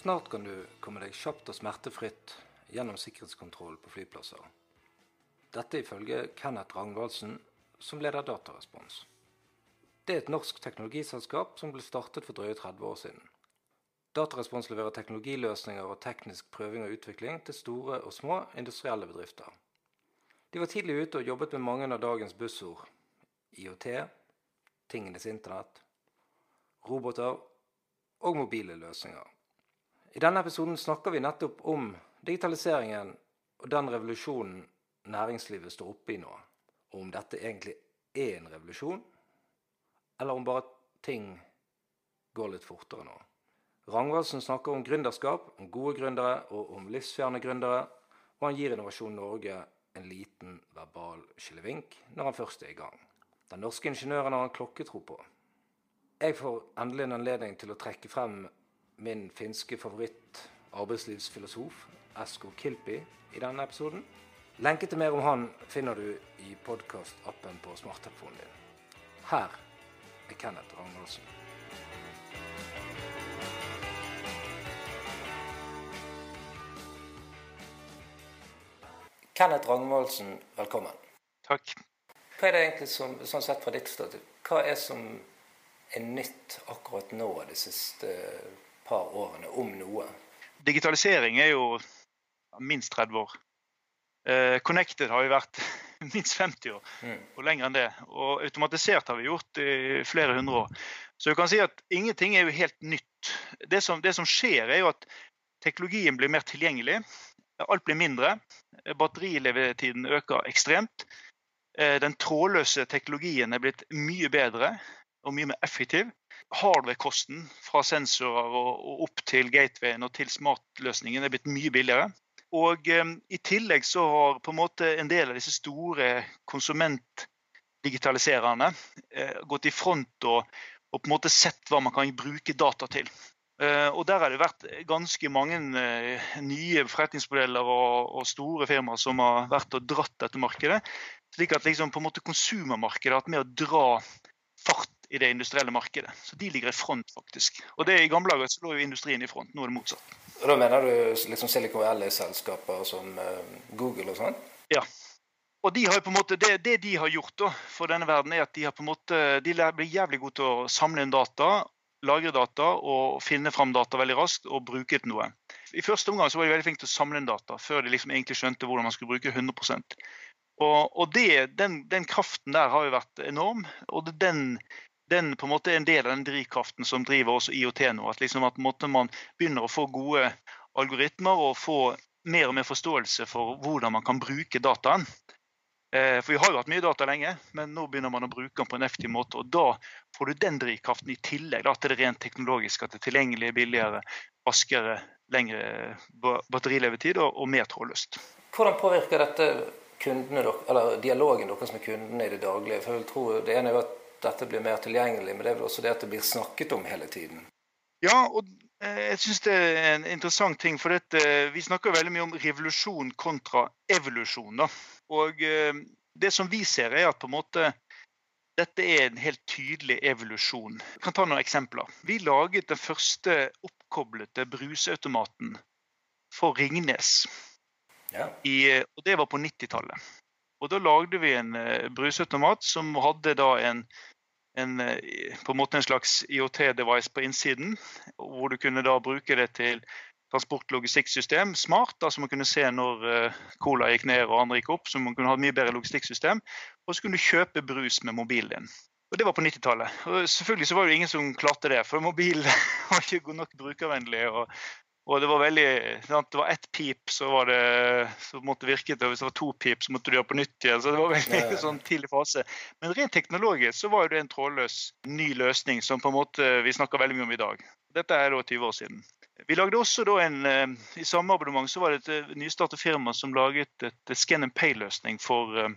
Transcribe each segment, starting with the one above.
Snart kan du komme deg kjapt og smertefritt gjennom sikkerhetskontroll på flyplasser. Dette ifølge Kenneth Rangvaldsen, som leder Datarespons. Det er et norsk teknologiselskap som ble startet for drøye 30 år siden. Datarespons leverer teknologiløsninger og teknisk prøving og utvikling til store og små industrielle bedrifter. De var tidlig ute og jobbet med mange av dagens buzzord. IOT, tingenes internett, roboter og mobile løsninger. I denne episoden snakker vi nettopp om digitaliseringen og den revolusjonen næringslivet står oppe i nå. Og om dette egentlig er en revolusjon, eller om bare ting går litt fortere nå. Rangvaldsen snakker om gründerskap, om gode gründere og om livsfjerne gründere, og han gir Innovasjon Norge en liten verbal skillevink når han først er i gang. Den norske ingeniøren har han klokketro på. Jeg får endelig en anledning til å trekke frem min finske favoritt arbeidslivsfilosof, Esko Kilpi, i denne episoden. Lenke til mer om han finner du i podkastappen på smarttelefonen din. Her er Kenneth Ragnarsen. Kenneth Ragnvaldsen, velkommen. Takk. Hva er det egentlig som, sånn sett fra ditt ståsted, hva er som er nytt akkurat nå de siste par årene, om noe? Digitalisering er jo minst 30 år. Eh, connected har jo vært minst 50 år, Mm. og lenger enn det. Og automatisert har vi gjort i flere hundre år. Så du kan si at ingenting er jo helt nytt. Det som, det som skjer, er jo at teknologien blir mer tilgjengelig. Alt blir mindre. Batterilevetiden øker ekstremt. Eh, Den trådløse teknologien er blitt mye bedre og mye mer effektiv. Hardware-kosten fra sensorer og, opp til gatewayen og til smartløsningen er blitt mye billigere. Og eh, i tillegg så har på en måte en del av disse store konsumentdigitalisererne eh, gått i front og, og på en måte sett hva man kan bruke data til. Eh, og der har det vært ganske mange eh, nye forretningsmodeller og, og store firmaer som har vært og dratt dette markedet. Slik at liksom på en måte konsumermarkedet har hatt med å dra fart i det industrielle markedet. Så de ligger i front, faktisk. Og det I gamle dager så lå jo industrien i front, nå er det motsatt. Og da mener du liksom Silicon Valley-selskaper som eh, Google og sånn? Ja. Og de måte, det, det de har gjort da, for denne verden, er at de har på en måte, de blir jævlig gode til å samle inn data, lagre data og finne fram data veldig raskt og bruke det til noe. I første omgang så var de veldig flinke til å samle inn data, før de liksom egentlig skjønte hvordan man skulle bruke 100 Og, og det, den, den kraften der har jo vært enorm. og det, den, den på en måte er en del av den drivkraften som driver også IOT nå. At, liksom at man begynner å få gode algoritmer og få mer og mer forståelse for hvordan man kan bruke dataen. Eh, For vi har jo hatt mye data lenge, men nå begynner man å bruke den på en effektiv måte. og Da får du den drivkraften i tillegg da, til det rent teknologiske. At det er tilgjengelig, billigere, raskere, lengre ba- batterilevetid og, og mer trådløst. Hvordan påvirker dette kundene, eller dialogen deres med kundene i det daglige? For jeg vil tro Det ene er jo at dette blir mer tilgjengelig, men det er vel også det at det blir snakket om hele tiden. Ja, og eh, jeg syns det er en interessant ting. For dette, vi snakker veldig mye om revolusjon kontra evolusjon. Da. Og eh, det som vi ser, er at på en måte dette er en helt tydelig evolusjon. Jeg kan ta noen eksempler. Vi laget den første oppkoblete brusautomaten for Ringnes. Ja. I, eh, og det var på 90-tallet. Og da lagde vi en eh, brusautomat som hadde da en, en, eh, på en måte en slags IOT-device på innsiden, hvor du kunne da bruke det til transportlogistikksystem smart, da, så man kunne se når eh, cola gikk ned og andre gikk opp, så man kunne ha et mye bedre logistikksystem. Og så kunne du kjøpe brus med mobilen din. Og Det var på 90-tallet. Og Selvfølgelig så var det ingen som klarte det, for mobilen var ikke god nok brukervennlig. og og det var veldig, sant? det var ett pip, så var det, så måtte virket det. Hvis det var to pip, så måtte du gjøre på nytt igjen. Så det var veldig Ja, ja. sånn tidlig fase. Men rent teknologisk så var jo det en trådløs ny løsning som på en måte vi snakker veldig mye om i dag. Dette er da 20 år siden. Vi lagde også da en, eh, I samme abonnement så var det et eh, nystartet firma som laget et scan and pay-løsning for eh,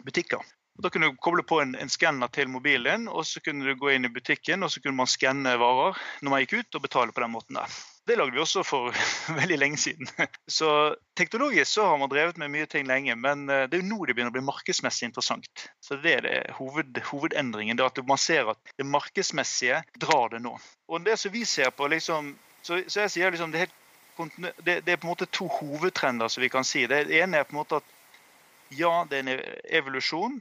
butikker. Og Da kunne du koble på en, en skanner til mobilen og så kunne du gå inn i butikken og så kunne man skanne varer når man gikk ut, og betale på den måten der. Det lagde vi også for veldig lenge siden. Så teknologisk så har man drevet med mye ting lenge, men eh, det er jo nå det begynner å bli markedsmessig interessant. Så det er det hoved, hovedendringen. det at Man ser at det markedsmessige drar det nå. Og det som vi ser på liksom Så, så jeg sier liksom det er, det, det er på en måte to hovedtrender som vi kan si. Det ene er på en måte at ja, det er en evolusjon.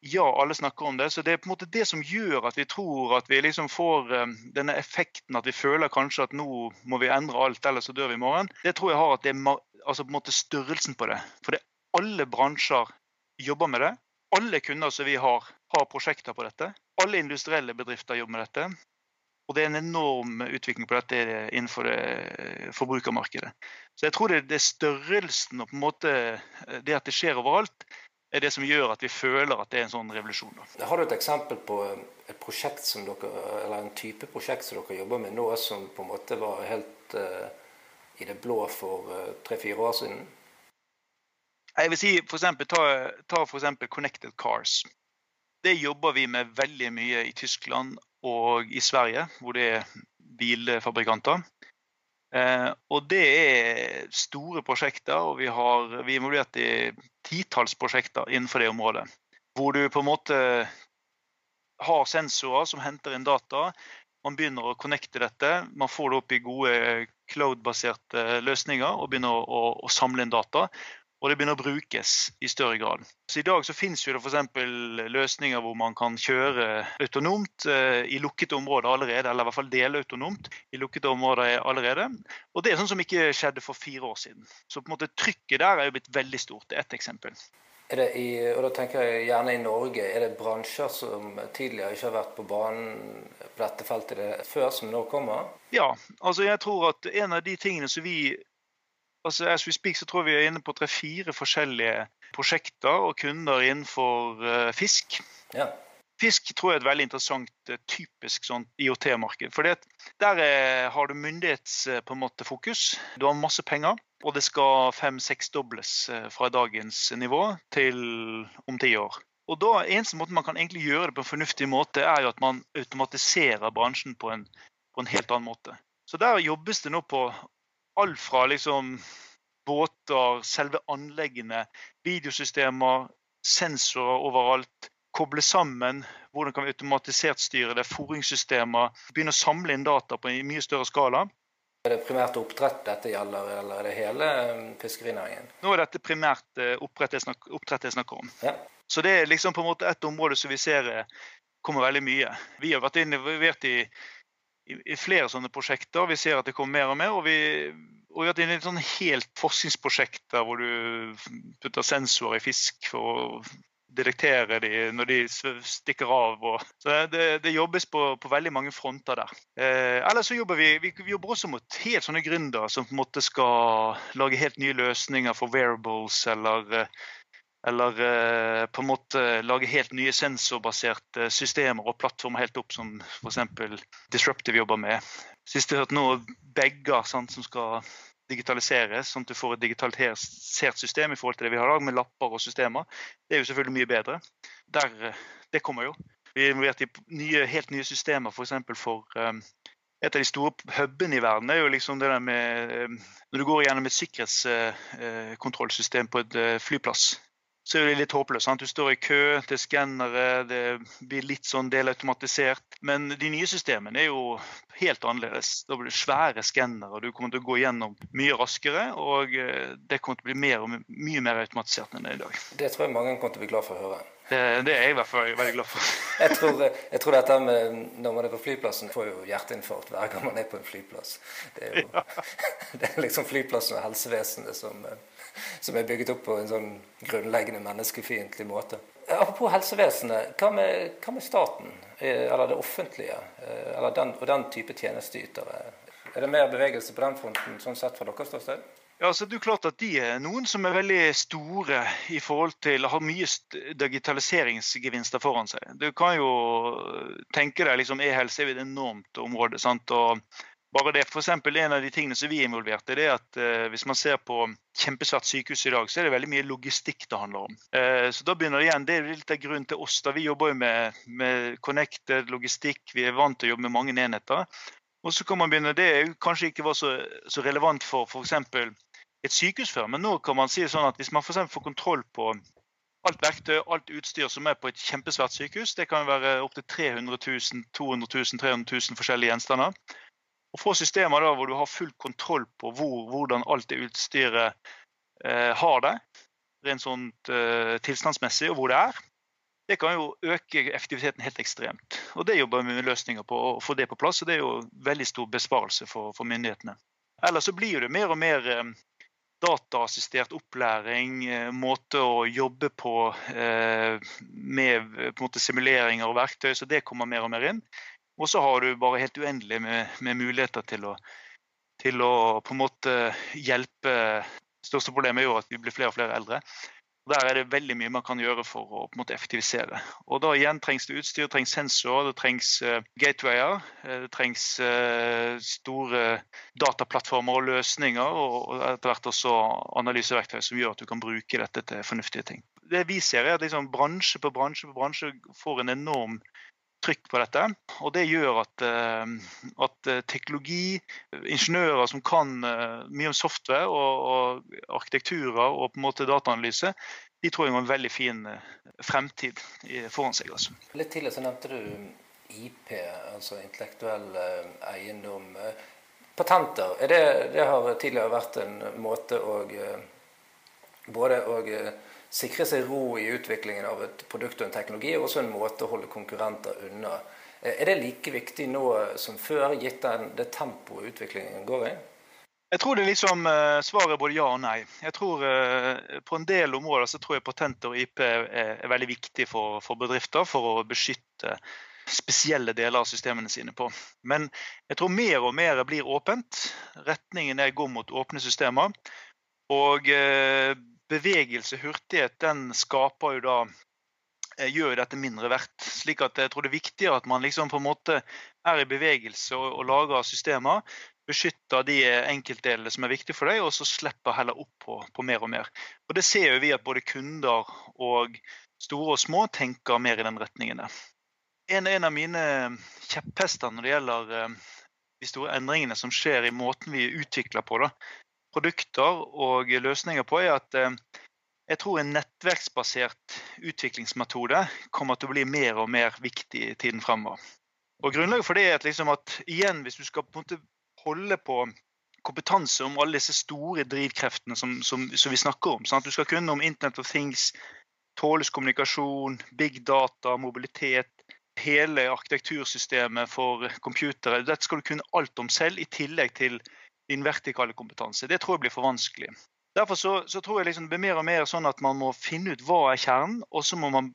Ja, alle snakker om det. Så det er på en måte det som gjør at vi tror at vi liksom får um, denne effekten at vi føler kanskje at nå må vi endre alt, ellers så dør vi i morgen. Det tror jeg har at det er altså på en måte størrelsen på det. For det, alle bransjer jobber med det. Alle kunder som vi har, har prosjekter på dette. Alle industrielle bedrifter jobber med dette. Og det er en enorm utvikling på dette innenfor det forbrukermarkedet. Så jeg tror det, er størrelsen og på en måte det at det skjer overalt, er det som gjør at vi føler at det er en sånn revolusjon. Da. Har du et eksempel på et prosjekt som dere, eller en type prosjekt som dere jobber med nå, som på en måte var helt uh, i det blå for uh, tre-fire år siden? Jeg vil si for eksempel, Ta, ta eksempel Connected Cars. Det jobber vi med veldig mye i Tyskland og i Sverige, hvor det er bilfabrikanter. Eh, og det er store prosjekter, og vi, har, vi er involvert i titalls prosjekter innenfor det området. Hvor du på en måte har sensorer som henter inn data. Man begynner å connecte dette. Man får det opp i gode cloud-baserte løsninger og begynner å, å, samle inn data og det begynner å brukes i større grad. Så I dag så finnes jo det f.eks. løsninger hvor man kan kjøre autonomt eh, i lukkede områder allerede, eller i hvert fall delautonomt i lukkede områder allerede. Og Det er sånn som ikke skjedde for fire år siden. Så på en måte trykket der er jo blitt veldig stort. Det er ett eksempel. Er det i, og da tenker jeg gjerne i Norge, er det bransjer som tidligere ikke har vært på banen på dette feltet før, som nå kommer? Ja, altså jeg tror at en av de tingene som vi altså As we speak så tror vi er inne på tre-fire forskjellige prosjekter og kunder innenfor uh, fisk. Ja. Fisk tror jeg er et veldig interessant, uh, typisk sånn IOT-marked. For der er, har du myndighetsfokus. Du har masse penger, og det skal fem-seks-dobles fra dagens nivå til om ti år. Og da, Eneste måten man kan egentlig gjøre det på en fornuftig måte, er jo at man automatiserer bransjen på en, på en helt annen måte. Så der jobbes det nå på alt fra liksom båter, selve anleggene, videosystemer, sensorer overalt. Koble sammen. Hvordan kan vi automatisert styre det? Fôringssystemer. Begynne å samle inn data på en mye større skala. Er det primært oppdrett dette gjelder, eller er det hele um, fiskerinæringen? Nå er dette primært uh, oppdrett jeg snakker, om. Ja. Så det er liksom på en måte et område som vi ser uh, kommer veldig mye. Vi har vært involvert i i, flere sånne prosjekter. Vi ser at det kommer mer og mer. Og vi, og vi har vært inne i helt forskningsprosjekt der hvor du putter sensorer i fisk for å detektere de når de stikker av. Og, så det, det jobbes på, på, veldig mange fronter der. Eh, eller så jobber vi, vi, vi, jobber også mot helt sånne gründere som på en måte skal lage helt nye løsninger for wearables eller eh, eller eh, på en måte lage helt nye sensorbaserte systemer og plattformer helt opp, som f.eks. Disruptive jobber med. Sist jeg hørte nå, bager som skal digitaliseres, sånn at du får et digitalisert system i forhold til det vi har i dag, med lapper og systemer. Det er jo selvfølgelig mye bedre. Der, eh, det kommer jo. Vi er involvert i nye, helt nye systemer f.eks. for, for um, et av de store hubene i verden er jo liksom det der med Når du går gjennom et sikkerhetskontrollsystem på et flyplass, så er det litt håpløst. Sant? Du står i kø til skannere, det blir litt sånn delautomatisert. Men de nye systemene er jo helt annerledes. Da blir det svære skannere, du kommer til å gå gjennom mye raskere. Og eh, det kommer til å bli mer og mye mer automatisert enn det er i dag. Det tror jeg mange kommer til å bli glad for å høre. Det, det, er jeg i hvert fall veldig glad for. jeg, tror, jeg tror, dette med når man er på flyplassen, får jo hjerteinfarkt hver gang man er på en flyplass. Det er, jo, ja. det er liksom flyplassen og helsevesenet som eh, som er bygget opp på en sånn grunnleggende menneskefiendtlig måte. Apropos helsevesenet, hva med, hva med, staten, eh, eller det offentlige, eh, eller den, og den type tjenesteytere? Er det mer bevegelse på den fronten, sånn sett fra deres ståsted? Ja, så det er klart at De er noen som er veldig store i forhold til å ha mye digitaliseringsgevinster foran seg. Du kan jo tenke deg liksom E-helse er et enormt område. sant? Og bare det, for eksempel, En av de tingene som vi er involvert i, det er at eh, hvis man ser på kjempesvært sykehus i dag, så er det veldig mye logistikk det handler om. Eh, så da begynner Det igjen, det er litt av grunnen til oss. da Vi jobber jo med, med connected logistikk, vi er vant til å jobbe med mange enheter. Og så kan man begynne, Det er kanskje ikke var så, så relevant for f.eks. et sykehus før, men nå kan man si sånn at hvis man for får kontroll på alt verktøy, alt utstyr som er på et kjempesvært sykehus, det kan være opptil 300 000, 200 000, 300 000 forskjellige gjenstander Å få systemer da hvor du har full kontroll på hvor, hvordan alt det utstyret eh, har det, rent sånt eh, tilstandsmessig, og hvor det er, det kan jo øke effektiviteten helt ekstremt. Og Det jobber vi med løsninger på å få det på plass, og det er jo veldig stor besparelse for, for myndighetene. Ellers så blir det mer og mer eh, dataassistert opplæring, eh, måte å jobbe på eh, med på måte, simuleringer og verktøy, så det kommer mer og mer inn. Og så har du bare helt uendelig med, med muligheter til å, til å på en måte hjelpe. Største problemet er jo at vi blir flere og flere eldre. Der er det veldig mye man kan gjøre for å på en måte, effektivisere. Og Da igjen trengs det utstyr, trengs sensorer, det trengs uh, gatewayer. Uh, det trengs uh, store dataplattformer og løsninger, og, og etter hvert også analyseverktøy som gjør at du kan bruke dette til fornuftige ting. Det vi ser er at liksom, Bransje på bransje på bransje får en enorm trykk på dette. Og det gjør at, eh, at eh, teknologi, ingeniører som kan eh, mye om software og, og arkitekturer og på en måte dataanalyse, de tror jeg har en veldig fin fremtid foran seg. Altså. Litt tidligere så nevnte du IP, altså intellektuell eiendom. Patenter, det, det, har tidligere vært en måte å både å sikre seg ro i utviklingen av et produkt og en teknologi, og også en måte å holde konkurrenter unna. Eh, er det like viktig nå som før, gitt den, det tempoet utviklingen går i? Jeg tror det er liksom uh, svaret både ja og nei. Jeg tror På en del områder så tror jeg patenter og IP er, veldig viktig for, for, bedrifter for å beskytte spesielle deler av systemene sine på. Men jeg tror mer og mer blir åpent. Retningen er går mot åpne systemer. Og bevegelse, hurtighet, den skaper jo da eh, gjør dette mindre verdt. Slik at jeg tror det er viktigere at man liksom på en måte er i bevegelse og, og lager systemer. Beskytter de enkeltdelene som er viktige for deg, og så slipper heller opp på, på, mer og mer. Og Det ser jo vi at både kunder og store og små tenker mer i den retningen. En, en av mine kjepphester når det gjelder eh, de store endringene som skjer i måten vi utvikler på, da, produkter og løsninger på, er at eh, jeg tror en nettverksbasert utviklingsmetode kommer til å bli mer og mer viktig i tiden fremover. Og Grunnlaget for det er at, liksom at igjen, hvis du skal på holde på kompetanse om alle disse store drivkreftene som, som, som vi snakker om sant? Du skal kunne om Internet of Things, tåles kommunikasjon, big data, mobilitet, hele arkitektursystemet for computere. Dette skal du kunne alt om selv, i tillegg til din vertikale kompetanse. Det tror jeg blir for vanskelig. Derfor så, så tror jeg liksom det blir mer og mer sånn at man må finne ut hva er kjernen, og så må man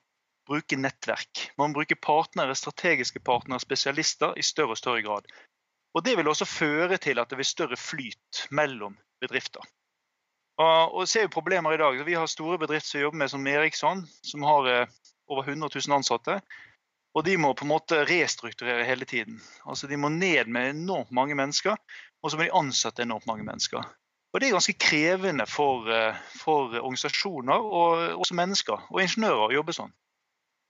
bruke nettverk. Man må bruke partnere, strategiske partnere, spesialister i større og større grad. Og Det vil også føre til at det blir større flyt mellom bedrifter. Og, og ser jo problemer i dag. Vi har store bedrifter som jobber med som Eriksson, som har eh, over 100 000 ansatte. Og de må på en måte restrukturere hele tiden. Altså De må ned med enormt mange mennesker og så må de ansette enormt mange mennesker. Og Det er ganske krevende for, eh, for organisasjoner og også mennesker og ingeniører å jobbe sånn.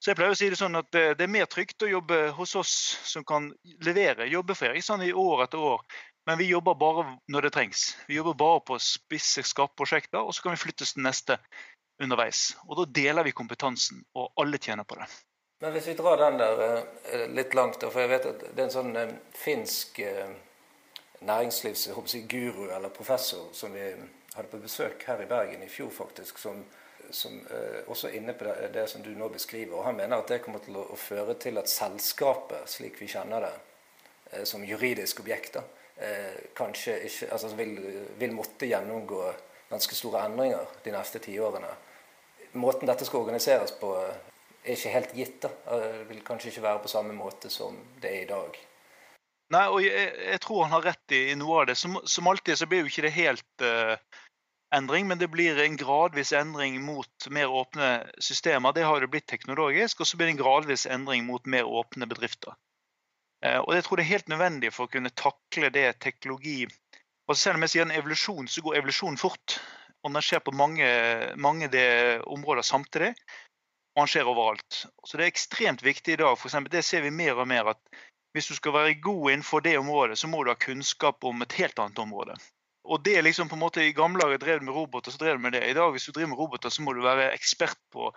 Så jeg pleier å si det sånn at det, er mer trygt å jobbe hos oss som kan levere, jobbe for Eriksson i år etter år. Men vi jobber bare når det trengs. Vi jobber bare på spisse, skarpe prosjekter, og så kan vi flyttes til neste underveis. Og Da deler vi kompetansen, og alle tjener på det. Men hvis vi drar den der eh, litt langt, for jeg vet at det er en sånn eh, finsk næringslivsguru eller professor som vi hadde på besøk her i Bergen i fjor, faktisk, som, som også er inne på det, det, som du nå beskriver. og Han mener at det kommer til å, føre til at selskapet, slik vi kjenner det, som juridisk objekt, da, kanskje ikke, altså vil, vil, måtte gjennomgå ganske store endringer de neste tiårene. Måten dette skal organiseres på, er ikke helt gitt. da. Det vil kanskje ikke være på samme måte som det er i dag. Nei, og jeg, jeg, tror han har rett i, i noe av det. Som, som, alltid så blir jo ikke det helt uh, endring, men det blir en gradvis endring mot mer åpne systemer. Det har jo blitt teknologisk, og så blir det en gradvis endring mot mer åpne bedrifter. Uh, og jeg tror det er helt nødvendig for å kunne takle det teknologi og Selv om jeg sier en evolusjon, så går evolusjonen fort. Og den skjer på mange, mange områder samtidig, og han skjer overalt. Så det er ekstremt viktig i dag. For eksempel, det ser vi mer og mer at hvis du skal være god innenfor det området, så må du ha kunnskap om et helt annet område. Og det er liksom på en måte, I gamle dager drev du med roboter, så drev du med det. I dag hvis du driver med roboter, så må du være ekspert på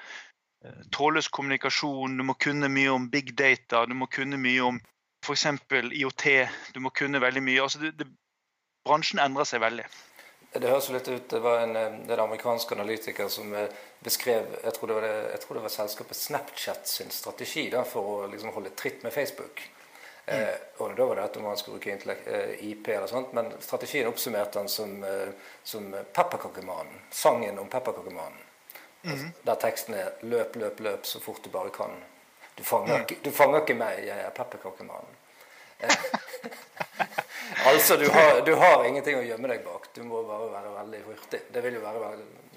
eh, trådløs kommunikasjon, du må kunne mye om big data, du må kunne mye om f.eks. IOT. Du må kunne veldig mye. Altså, det, det, bransjen endrer seg veldig. Det høres litt ut Det var en, en amerikansk analytiker som beskrev jeg tror, det var, det, jeg tror det var selskapet Snapchat sin strategi da, for å liksom holde tritt med Facebook. Mm. Eh, og Da var det at man skulle bruke IP, eller sånt, men strategien oppsummerte han som, som Pepperkakemannen. Sangen om Pepperkakemannen. Mm. Der teksten er 'løp, løp, løp så fort du bare kan'. Du fanger, mm. du fanger ikke meg, jeg er pepperkakemannen. Altså, du har, du har, ingenting å gjemme deg bak. Du må bare være veldig hurtig. Det, vil jo være,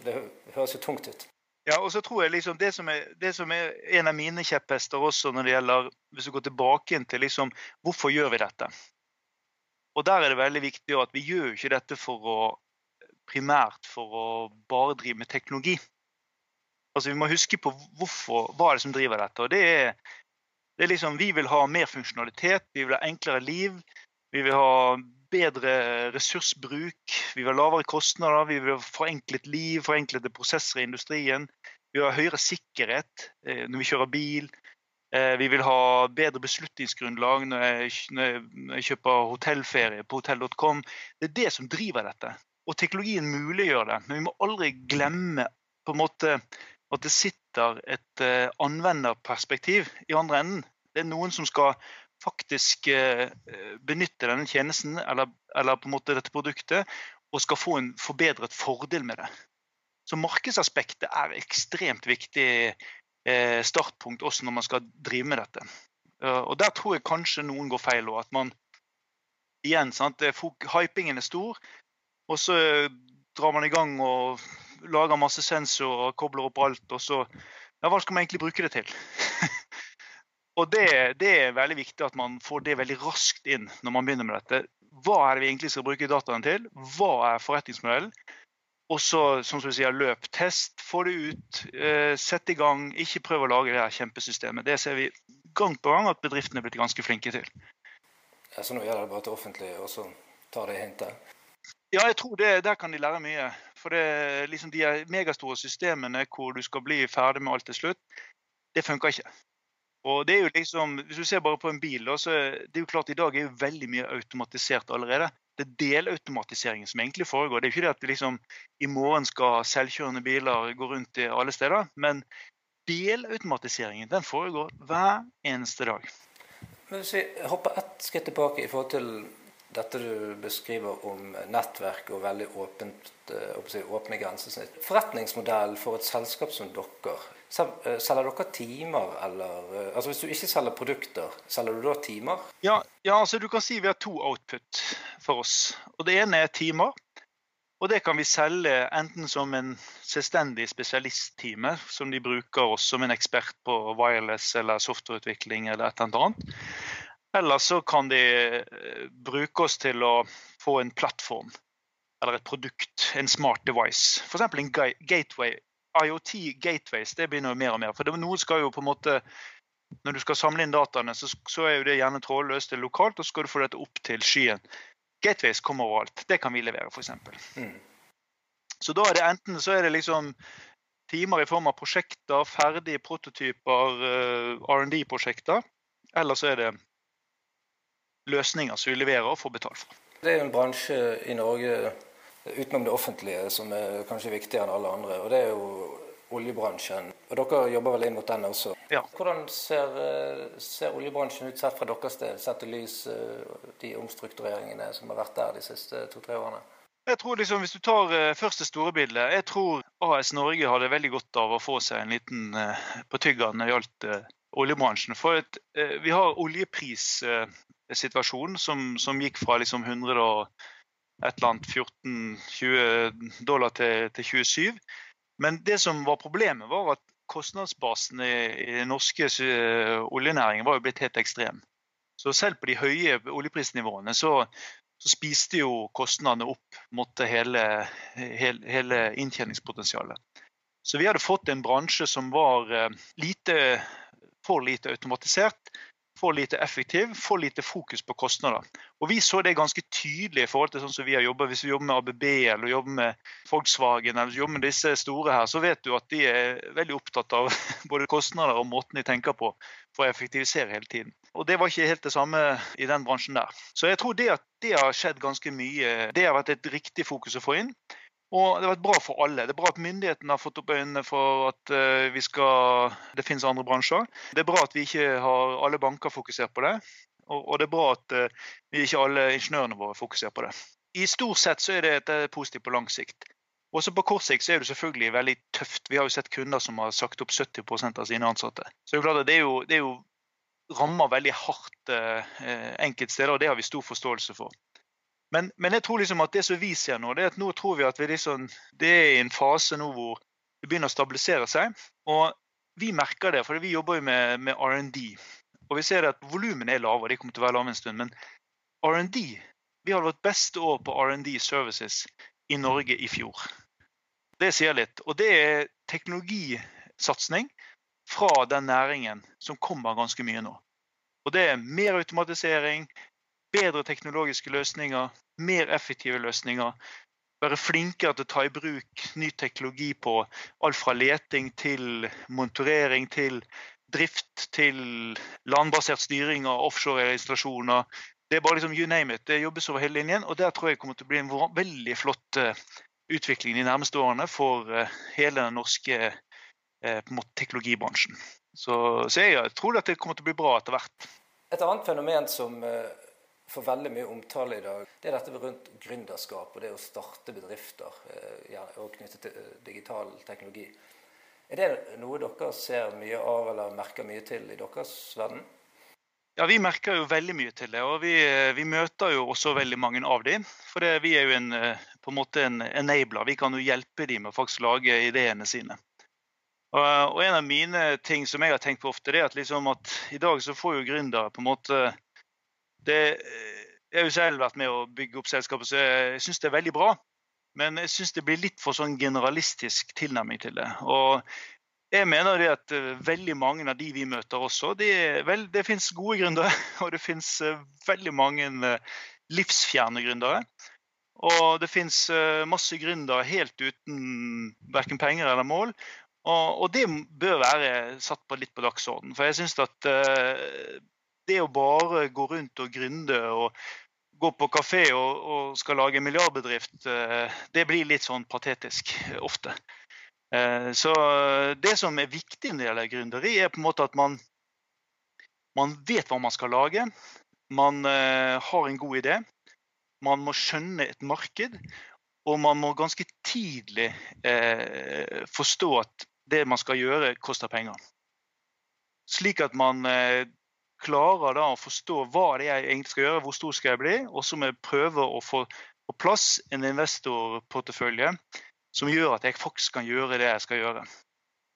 det høres jo tungt ut. Ja, og så tror jeg liksom det som, er, det som er en av mine kjepphester også når det gjelder Hvis du går tilbake til liksom Hvorfor gjør vi dette? Og der er det veldig viktig at vi gjør ikke dette for å primært for å bare drive med teknologi. Altså, vi må huske på hvorfor, hva er det som driver dette. og det er, det er liksom, Vi vil ha mer funksjonalitet, vi vil ha enklere liv. Vi vil ha bedre ressursbruk, vi vil ha lavere kostnader, vi vil ha forenklet liv, forenklede prosesser i industrien. Vi vil ha høyere sikkerhet eh, når vi kjører bil. Eh, vi vil ha bedre beslutningsgrunnlag når jeg, når jeg kjøper hotellferie på hotell.com. Det er det som driver dette. Og teknologien muliggjør det. Men vi må aldri glemme på en måte at det sitter et uh, anvenderperspektiv i andre enden. Det er noen som skal faktisk uh, benytte denne tjenesten eller, eller, på en måte dette produktet og skal få en forbedret fordel med det. Så markedsaspektet er ekstremt viktig startpunkt også når man skal drive med dette. og Der tror jeg kanskje noen går feil. Og at man igjen, sant, Hypingen er stor, og så drar man i gang og lager masse sensorer, kobler opp alt, og så Ja, hva skal man egentlig bruke det til? og det, det, er veldig viktig at man får det veldig raskt inn når man begynner med dette. Hva er det vi egentlig skal bruke dataen til? Hva er forretningsmodellen? Og så, som du sier, løp, test, få det ut, eh, sett i gang. Ikke prøv å lage det her kjempesystemet. Det ser vi gang på gang at bedriftene er blitt ganske flinke til. Ja, så nå gjelder det bare til offentlig, og så tar det hintet? Ja, jeg tror det, der kan de lære mye. For det, liksom de megastore systemene hvor du skal bli ferdig med alt til slutt, det funker ikke. Og det er jo liksom, Hvis du ser bare på en bil, da, så det er jo klart i dag er jo veldig mye automatisert allerede. Det er delautomatiseringen som egentlig foregår. Det er ikke det at liksom i morgen skal selvkjørende biler gå rundt i alle steder. Men delautomatiseringen den foregår hver eneste dag. Men hvis vi hopper ett skritt tilbake i forhold til dette du beskriver om nettverk og veldig åpent, eh, åpne grensesnitt. Forretningsmodell for et selskap som dere. Eh, selger dere timer, eller eh, altså Hvis du ikke selger produkter, selger du da timer? Ja, ja altså du kan si vi har to output for oss. Og Det ene er timer. Og det kan vi selge enten som en selvstendig spesialisttime, som de bruker oss som en ekspert på wireless eller softwareutvikling eller et eller annet. Eller så kan de eh, bruke oss til å få en plattform eller et produkt, en smart device. F.eks. en gateway. IoT gateways det begynner jo mer og mer. For noe skal jo på en måte Når du skal samle inn dataene, så, så er jo det gjerne trådløst lokalt, og så skal du få dette opp til skyen. Gateways kommer overalt. Det kan vi levere, f.eks. Mm. Så da er det enten så er det liksom timer i form av prosjekter, ferdige prototyper, eh, R&D-prosjekter. Eller så er det løsninger som vi leverer og får betalt for. Det er jo en bransje i Norge utenom det offentlige som er kanskje viktigere enn alle andre. og det er jo oljebransjen. Og Dere jobber vel inn mot den også. Ja. Hvordan ser, ser, oljebransjen ut sett fra deres sted, sett i lys eh, de omstruktureringene som har vært der de siste to-tre årene? Jeg tror liksom, Hvis du tar uh, først det store bildet Jeg tror AS Norge hadde veldig godt av å få seg en liten på tyggene når det gjaldt oljebransjen. For uh, vi har oljepris situasjon som, som gikk fra liksom 100 og et eller annet 14-20 dollar til, til, 27. Men det som var problemet, var at kostnadsbasen i, den norske uh, oljenæringen var jo blitt helt ekstrem. Så selv på de høye oljeprisnivåene så, så spiste jo kostnadene opp mot hele, hele, hele, inntjeningspotensialet. Så vi hadde fått en bransje som var uh, lite, for lite automatisert, for lite effektiv, for lite fokus på kostnader. Og Vi så det ganske tydelig i forhold til sånn som vi har jobbet. Hvis vi jobber med ABB eller jobber med Volkswagen eller jobber med disse store her, så vet du at de er veldig opptatt av både kostnader og måten de tenker på for å effektivisere hele tiden. Og det var ikke helt det samme i den bransjen der. Så jeg tror det at det har skjedd ganske mye. Det har vært et riktig fokus å få inn. Og det har vært bra for alle. Det er bra at myndighetene har fått opp øynene for at vi skal, det finnes andre bransjer. Det er bra at vi ikke har alle banker fokusert på det. Og, det er bra at uh, vi ikke alle ingeniørene våre fokuserer på det. I stort sett så er det, positivt på lang sikt. Også på kort sikt så er det selvfølgelig veldig tøft. Vi har jo sett kunder som har sagt opp 70% av sine ansatte. Så det er klart at det er jo, det er jo rammer veldig hardt eh, enkeltsteder, og det har vi stor forståelse for. Men, men, jeg tror liksom at det som vi ser nå, det er at nå tror vi at vi liksom, det er i en fase nå hvor det begynner å stabilisere seg. Og vi merker det, for vi jobber jo med, med R&D. Og vi ser at volumene er lave, og de kommer til å være lave en stund. Men R&D Vi hadde vårt beste år på R&D services i Norge i fjor. Det sier litt. Og det er teknologisatsing fra den næringen som kommer ganske mye nå. Og det er mer automatisering, bedre teknologiske løsninger, mer effektive løsninger. Være flinkere til å ta i bruk ny teknologi på alt fra leting til monturering til drift til landbasert styring av offshore-installasjoner. Det er bare liksom you name it. Det jobbes over hele linjen. Og der tror jeg kommer til å bli en veldig flott eh, utvikling de nærmeste årene for eh, hele den norske eh, teknologibransjen. Så, så, jeg tror at det kommer til å bli bra etter hvert. Et annet fenomen som får veldig mye omtale i dag, det er dette rundt gründerskap og det å starte bedrifter ja, og knyttet til digital teknologi. Er det noe dere ser mye av eller merker mye til i deres verden? Ja, Vi merker jo veldig mye til det, og vi, eh, vi møter jo også veldig mange av dem. For det, vi er jo en, eh, på en måte en enabler. Vi kan jo hjelpe dem med å faktisk lage ideene sine. Og, og, En av mine ting som jeg har tenkt på ofte, det er at, liksom at i dag så får jo gründere på en måte det, Jeg har jo selv vært med å bygge opp selskapet, så jeg syns det er veldig bra. Men jeg syns det blir litt for sånn generalistisk tilnærming til det. Og jeg mener det at eh, veldig mange av de vi møter også, de, vel, det finnes gode gründere. Og det finnes eh, veldig mange eh, livsfjerne gründere. Og det finnes masse gründere helt uten verken penger eller mål. Og, og, det bør være satt på litt på dagsorden. For jeg syns at det å bare gå rundt og gründe og gå på kafé og, og skal lage milliardbedrift, uh, det blir litt sånn patetisk ofte. Eh, så det som er viktig når det gjelder gründeri, er på en måte at man, man vet hva man skal lage. Man eh, har en god idé. Man må skjønne et marked. Og man må ganske tidlig eh, forstå at det man skal gjøre, koster penger. Slik at man eh, klarer da å forstå hva det er jeg egentlig skal gjøre, hvor stor skal jeg bli, og så må jeg prøve å få på plass en investorportefølje som gjør at jeg faktisk kan gjøre det jeg skal gjøre.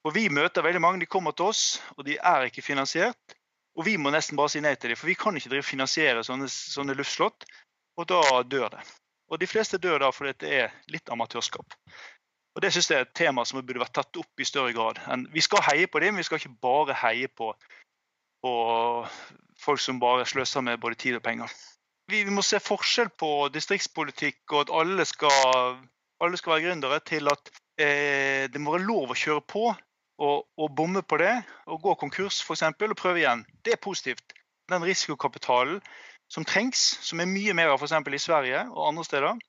Og Vi møter veldig mange, de kommer til oss, og de er ikke finansiert. Og vi må nesten bare si nei til dem, for vi kan ikke finansiere sånne, sånne luftslott. Og da dør det. Og de fleste dør da fordi det er litt amatørskap. Og Det synes jeg er et tema som burde vært tatt opp i større grad. Vi skal heie på dem, men vi skal ikke bare heie på, på folk som bare sløser med både tid og penger. Vi, vi må se forskjell på distriktspolitikk og at alle skal alle skal være gründere, til at eh, det må være lov å kjøre på og, og bomme på det. Og gå konkurs f.eks. og prøve igjen. Det er positivt. Den risikokapitalen som trengs, som er mye mer av f.eks. i Sverige og andre steder.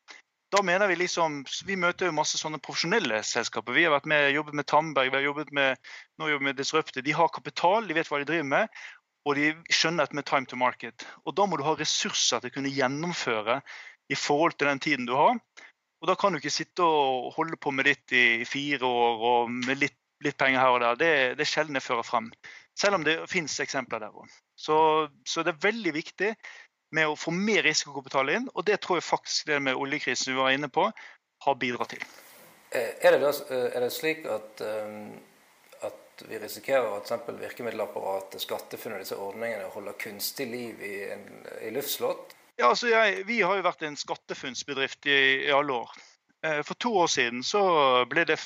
Da mener Vi liksom, vi møter jo masse sånne profesjonelle selskaper. Vi har vært med, jobbet med Tamberg, vi har jobbet med, nå jobber med Disrupte. De har kapital, de vet hva de driver med, og de skjønner dette med time to market. Og Da må du ha ressurser til å kunne gjennomføre i forhold til den tiden du har. Og Da kan du ikke sitte og holde på med ditt i fire år og med litt, litt penger her og der. Det, det er sjelden det fører frem. Selv om det finnes eksempler der òg. Så, så, det er veldig viktig med å få mer risikokapital inn. Og det tror jeg faktisk det med oljekrisen vi var inne på, har bidratt til. Eh, er det, da, eh, er det slik at, eh, at vi risikerer at eksempel virkemiddelapparatet, SkatteFUNN og disse ordningene holder kunstig liv i, en, i luftslott? Ja, altså jeg, Vi har jo vært en skattefunnsbedrift i, i, alle år. For to år siden så det,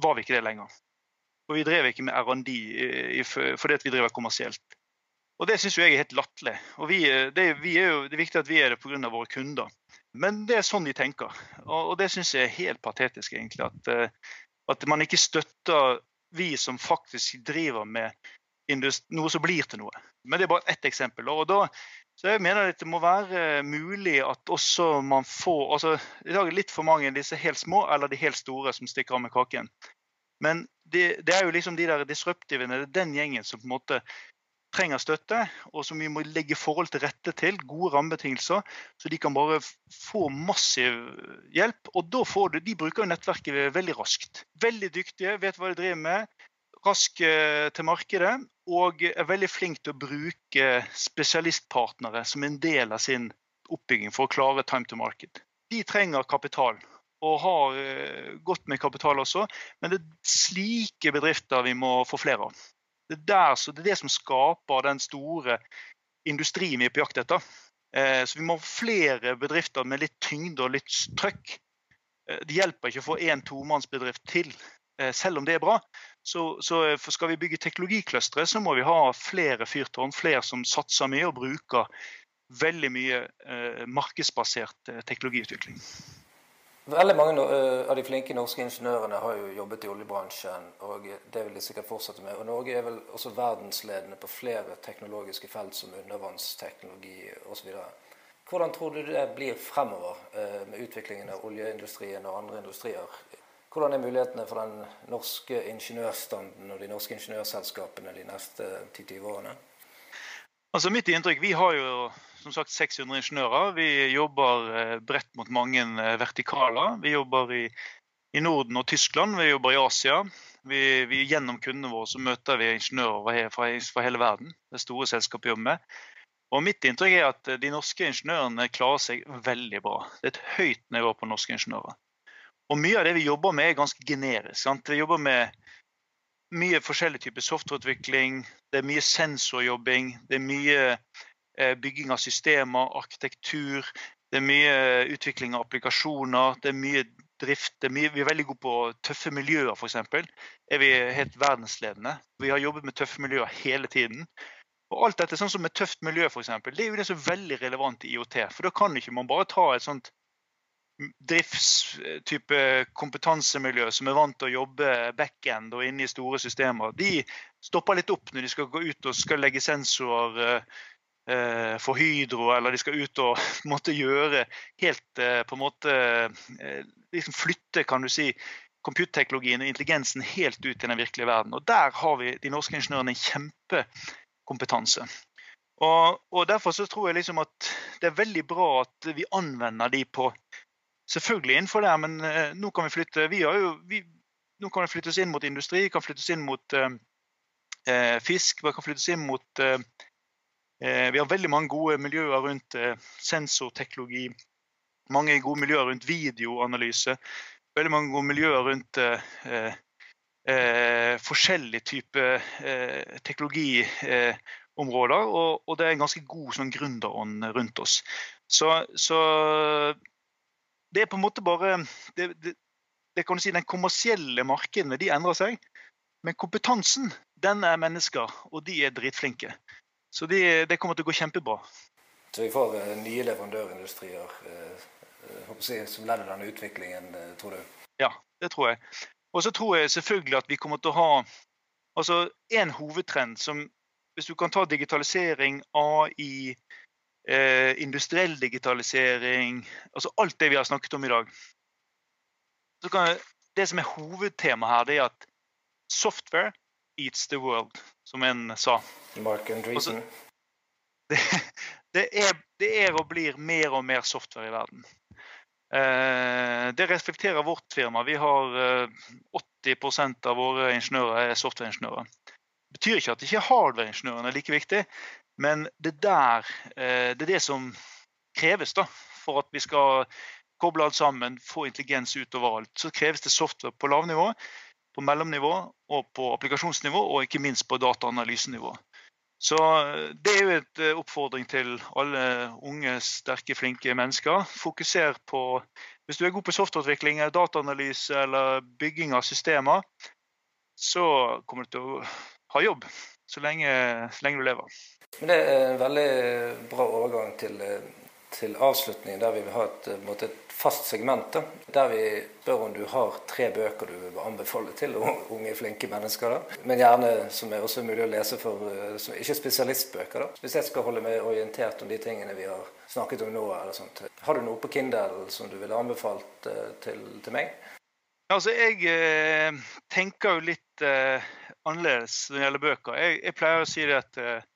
var vi ikke det lenger. Og vi drev ikke med R&D fordi vi driver kommersielt. Og Det syns jeg er helt latterlig. Og vi, eh, det, vi er jo, det er viktig at vi er det pga. våre kunder. Men det er sånn de tenker. Og, og det syns jeg er helt patetisk, egentlig. At, at, man ikke støtter vi som faktisk driver med noe som blir til noe. Men det er bare ett eksempel. og da så jeg mener at det må være mulig at også man får altså I dag er det litt for mange disse helt små eller de helt store som stikker av med kaken. Men det, det, er jo liksom de der disruptivene, det er den gjengen som på en måte trenger støtte, og som vi må legge forhold til rette til, gode rammebetingelser, så de kan bare få massiv hjelp. Og da får du, de bruker jo nettverket veldig raskt. Veldig dyktige, vet hva de driver med, rask eh, til markedet og er veldig flink til å bruke spesialistpartnere som en del av sin oppbygging for å klare time to market. De trenger kapital og har eh, godt med kapital også, men det er slike bedrifter vi må få flere av. Det er, der, det, er det som skaper den store industrien vi er på jakt etter. Eh, så vi må ha flere bedrifter med litt tyngde og litt trøkk. Det hjelper ikke å få én tomannsbedrift til Eh, selv om det er bra, så, så skal vi bygge teknologikløstre, så må vi ha flere fyrtårn, flere som satser mye og bruker veldig mye eh, markedsbasert eh, teknologiutvikling. Veldig mange uh, av de flinke norske ingeniørene har jo jobbet i oljebransjen, og det vil de sikkert fortsette med. Og Norge er vel også verdensledende på flere teknologiske felt som undervannsteknologi osv. Hvordan tror du det blir fremover uh, med utviklingen av oljeindustrien og andre industrier hvordan er mulighetene for den norske ingeniørstanden og de norske ingeniørselskapene de neste 10-20 årene? Altså Mitt inntrykk, Vi har jo som sagt 600 ingeniører. Vi jobber eh, bredt mot mange eh, vertikaler. Vi jobber i, i Norden og Tyskland, vi jobber i Asia. Vi, vi Gjennom kundene våre så møter vi ingeniører fra, fra hele verden. Det store selskapet jobber med. Og Mitt inntrykk er at de norske ingeniørene klarer seg veldig bra. Det er et høyt nivå på norske ingeniører. Og mye av det vi jobber med, er ganske generisk. Sant? Vi jobber med mye forskjellig type softwareutvikling, det er mye sensorjobbing, det er mye eh, bygging av systemer, arkitektur, det er mye utvikling av applikasjoner, det er mye drift. Er mye, vi er veldig gode på tøffe miljøer, f.eks. Er vi helt verdensledende. Vi har jobbet med tøffe miljøer hele tiden. Og alt dette, sånn som med tøft miljø, f.eks., det er jo det som er veldig relevant i IOT. For da kan ikke man bare ta et sånt driftstype kompetansemiljø som er vant til å jobbe backend og inne i store systemer, de stopper litt opp når de skal gå ut og skal legge sensorer eh, for Hydro, eller de skal ut og måtte gjøre helt eh, på en måte eh, liksom Flytte, kan du si, computerteknologien og intelligensen helt ut til den virkelige verden. Og Der har vi de norske ingeniørene en kjempekompetanse. Og, og Derfor så tror jeg liksom at det er veldig bra at vi anvender de på selvfølgelig innenfor det, men eh, nå kan vi flytte vi har jo, vi, nå kan det flyttes inn mot industri, kan flyttes inn mot eh, eh fisk, vi kan flyttes inn mot eh, eh, Vi har veldig mange gode miljøer rundt eh, sensorteknologi. Mange gode miljøer rundt videoanalyse. Veldig mange gode miljøer rundt forskjellige typer teknologiområder. Og, og, det er en ganske god sånn gründerånd rundt oss. Så, så det er på en måte bare det, det, det kan du si, Den kommersielle markedene de endrer seg. Men kompetansen den er mennesker, og de er dritflinke. Så de, det kommer til å gå kjempebra. Så vi får uh, nye leverandørindustrier uh, si, som ledd i denne utviklingen, tror du? Ja, det tror jeg. Og så tror jeg selvfølgelig at vi kommer til å ha altså en hovedtrend som Hvis du kan ta digitalisering, AI, eh, industriell digitalisering, altså alt det vi har snakket om i dag. Jeg, det som er hovedtemaet her, det er at software eats the world, som en sa. Mark Andreessen. Det, det, er, det er og blir mer og mer software i verden. Eh, det reflekterer vårt firma. Vi har eh, 80% av våre ingeniører er softwareingeniører. Det betyr ikke at ikke hardwareingeniørene er like viktig, men det, der, eh, det er det som kreves da, for at vi skal koble alt sammen, få intelligens ut overalt. Så kreves det software på lavnivå, på mellomnivå og på applikasjonsnivå, og ikke minst på dataanalysenivå. Så eh, det er jo et eh, oppfordring til alle unge, sterke, flinke mennesker. Fokuser på Hvis du er god på softwareutvikling, dataanalyse eller bygging av systemer, så kommer du til å ha jobb så lenge, så lenge du lever. Men Det er en veldig bra overgang til, til avslutning der vi vil ha et, måte, et fast segment. Der vi spør om du har tre bøker du vil anbefale til unge, flinke mennesker. Da. Men gjerne som er også mulig å lese for som ikke spesialistbøker. Da. Hvis jeg skal holde meg orientert om de tingene vi har snakket om nå, eller sånt. har du noe på Kindle som du ville anbefalt til, til meg? Altså, Jeg eh, tenker jo litt eh, annerledes når det gjelder bøker. Jeg, jeg, pleier å si det at eh,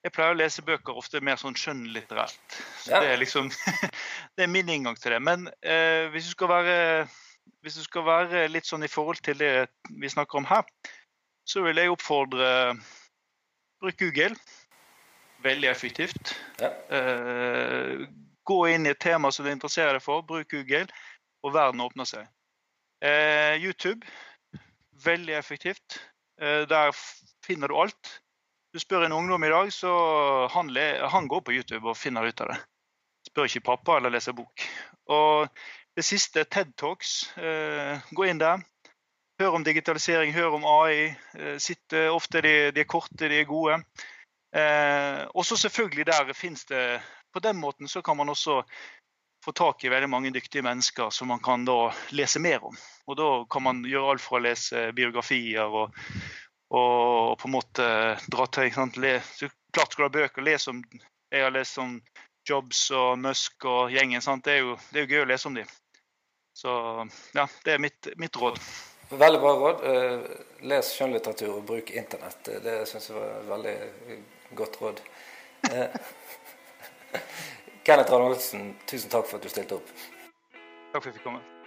jeg pleier å lese bøker ofte mer sånn skjønnlitterært. Så ja. det, er liksom, det er min inngang til det. Men eh, hvis, du skal være, hvis du skal være litt sånn i forhold til det vi snakker om her, så vil jeg oppfordre Bruk Google. Veldig effektivt. Ja. Eh, gå inn i et tema som du interesserer deg for. Bruk Google, og verden åpner seg. Eh, YouTube. Veldig effektivt. Eh, der finner du alt du spør en ungdom i dag, så han, han går på YouTube og finner ut av det. Spør ikke pappa eller leser bok. Og det siste, TED Talks. Eh, gå inn der. Hør om digitalisering, hør om AI. Eh, sitte, ofte de, de, er korte, de er gode. Eh, også selvfølgelig der finnes det På den måten så kan man også få tak i veldig mange dyktige mennesker som man kan da lese mer om. Og da kan man gjøre alt fra å lese biografier og og på en måte dra til klart skal du ha bøker. Les om Jeg har lest om Jobs og Musk og gjengen. Det, er jo, det er jo gøy å lese om dem. Så ja, det er mitt, mitt råd. Veldig bra råd. Eh, les skjønnlitteratur og bruk internett. Det syns jeg var et veldig godt råd. Eh, Kenneth Ranholdsen, tusen takk for at du stilte opp. Takk for at jeg fikk komme.